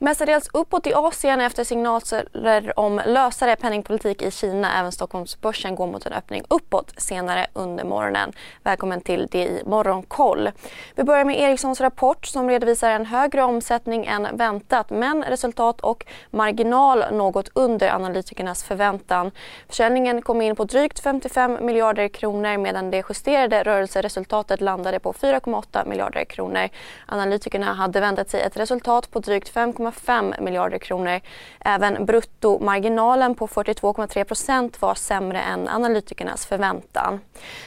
Mestadels uppåt i Asien efter signaler om lösare penningpolitik i Kina. Även Stockholmsbörsen går mot en öppning uppåt senare under morgonen. Välkommen till det i Morgonkoll. Vi börjar med Ericssons rapport som redovisar en högre omsättning än väntat men resultat och marginal något under analytikernas förväntan. Försäljningen kom in på drygt 55 miljarder kronor medan det justerade rörelseresultatet landade på 4,8 miljarder kronor. Analytikerna hade väntat sig ett resultat på drygt 5, 1,5 miljarder kronor. Även bruttomarginalen på 42,3 procent var sämre än analytikernas förväntan.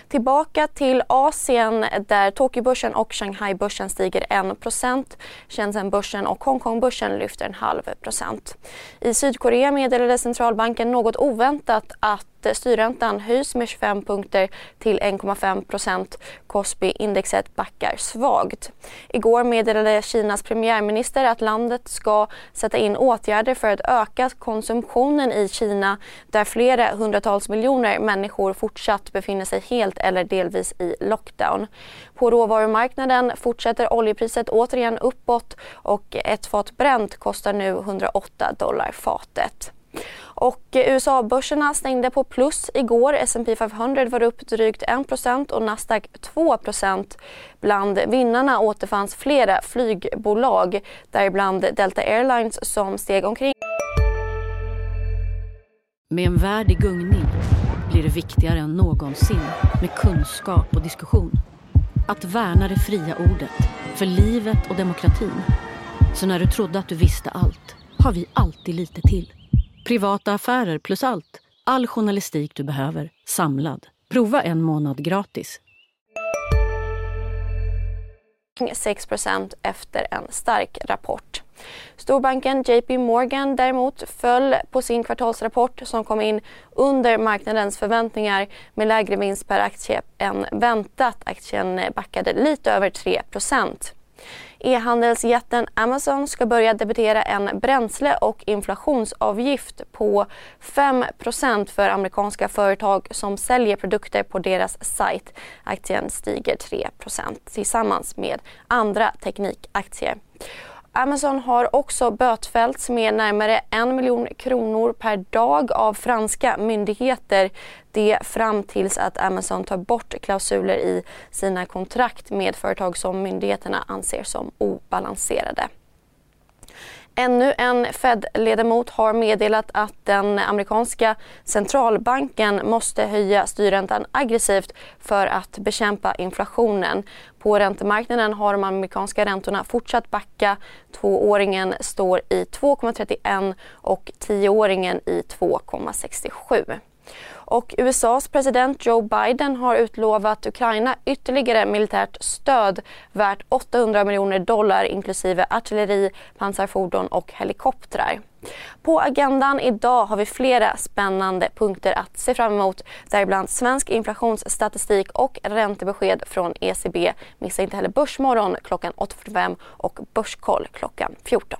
Tillbaka till Asien där Tokyobörsen och Shanghaibörsen stiger 1 procent. Shenzhenbörsen och Hongkongbörsen lyfter en halv procent. I Sydkorea meddelade centralbanken något oväntat att Eh, styrräntan höjs med 25 punkter till 1,5 procent. Kospi-indexet backar svagt. Igår meddelade Kinas premiärminister att landet ska sätta in åtgärder för att öka konsumtionen i Kina där flera hundratals miljoner människor fortsatt befinner sig helt eller delvis i lockdown. På råvarumarknaden fortsätter oljepriset återigen uppåt och ett fat bränt kostar nu 108 dollar fatet. Och eh, USA-börserna stängde på plus igår. S&P 500 var upp drygt 1 och Nasdaq 2% Bland vinnarna återfanns flera flygbolag, däribland Delta Airlines som steg omkring. Med en värld i gungning blir det viktigare än någonsin med kunskap och diskussion. Att värna det fria ordet, för livet och demokratin. Så när du trodde att du visste allt, har vi alltid lite till. Privata affärer plus allt. All journalistik du behöver, samlad. Prova en månad gratis. 6% efter en stark rapport. Storbanken JP Morgan däremot föll på sin kvartalsrapport som kom in under marknadens förväntningar med lägre vinst per aktie än väntat. Aktien backade lite över 3 E-handelsjätten Amazon ska börja debitera en bränsle och inflationsavgift på 5% för amerikanska företag som säljer produkter på deras sajt. Aktien stiger 3% tillsammans med andra teknikaktier. Amazon har också bötfällts med närmare en miljon kronor per dag av franska myndigheter. Det fram tills att Amazon tar bort klausuler i sina kontrakt med företag som myndigheterna anser som obalanserade. Ännu en Fed-ledamot har meddelat att den amerikanska centralbanken måste höja styrräntan aggressivt för att bekämpa inflationen. På räntemarknaden har de amerikanska räntorna fortsatt backa. Tvååringen står i 2,31 och tioåringen i 2,67. Och USAs president Joe Biden har utlovat Ukraina ytterligare militärt stöd värt 800 miljoner dollar inklusive artilleri, pansarfordon och helikoptrar. På agendan idag har vi flera spännande punkter att se fram emot däribland svensk inflationsstatistik och räntebesked från ECB. Missa inte heller Börsmorgon klockan 8.45 och Börskoll klockan 14.